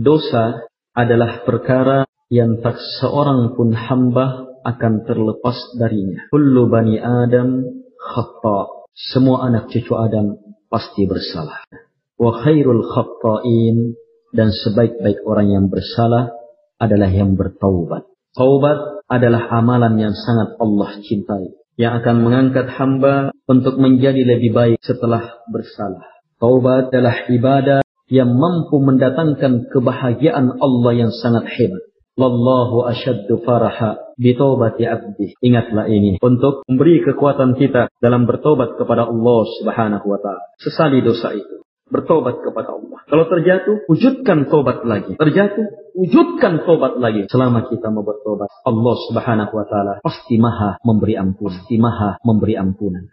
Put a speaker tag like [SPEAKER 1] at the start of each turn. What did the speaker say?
[SPEAKER 1] Dosa adalah perkara yang tak seorang pun hamba akan terlepas darinya. Kullu bani Adam khata. Semua anak cucu Adam pasti bersalah. Wa khairul khata'in dan sebaik-baik orang yang bersalah adalah yang bertaubat. Taubat adalah amalan yang sangat Allah cintai. Yang akan mengangkat hamba untuk menjadi lebih baik setelah bersalah. Taubat adalah ibadah yang mampu mendatangkan kebahagiaan Allah yang sangat hebat. Wallahu asyaddu faraha bitobati abdi. Ingatlah ini untuk memberi kekuatan kita dalam bertobat kepada Allah Subhanahu wa taala. Sesali dosa itu. Bertobat kepada Allah. Kalau terjatuh, wujudkan tobat lagi. Terjatuh, wujudkan tobat lagi. Selama kita mau bertobat, Allah Subhanahu wa taala pasti Maha memberi ampun, pasti Maha memberi ampunan.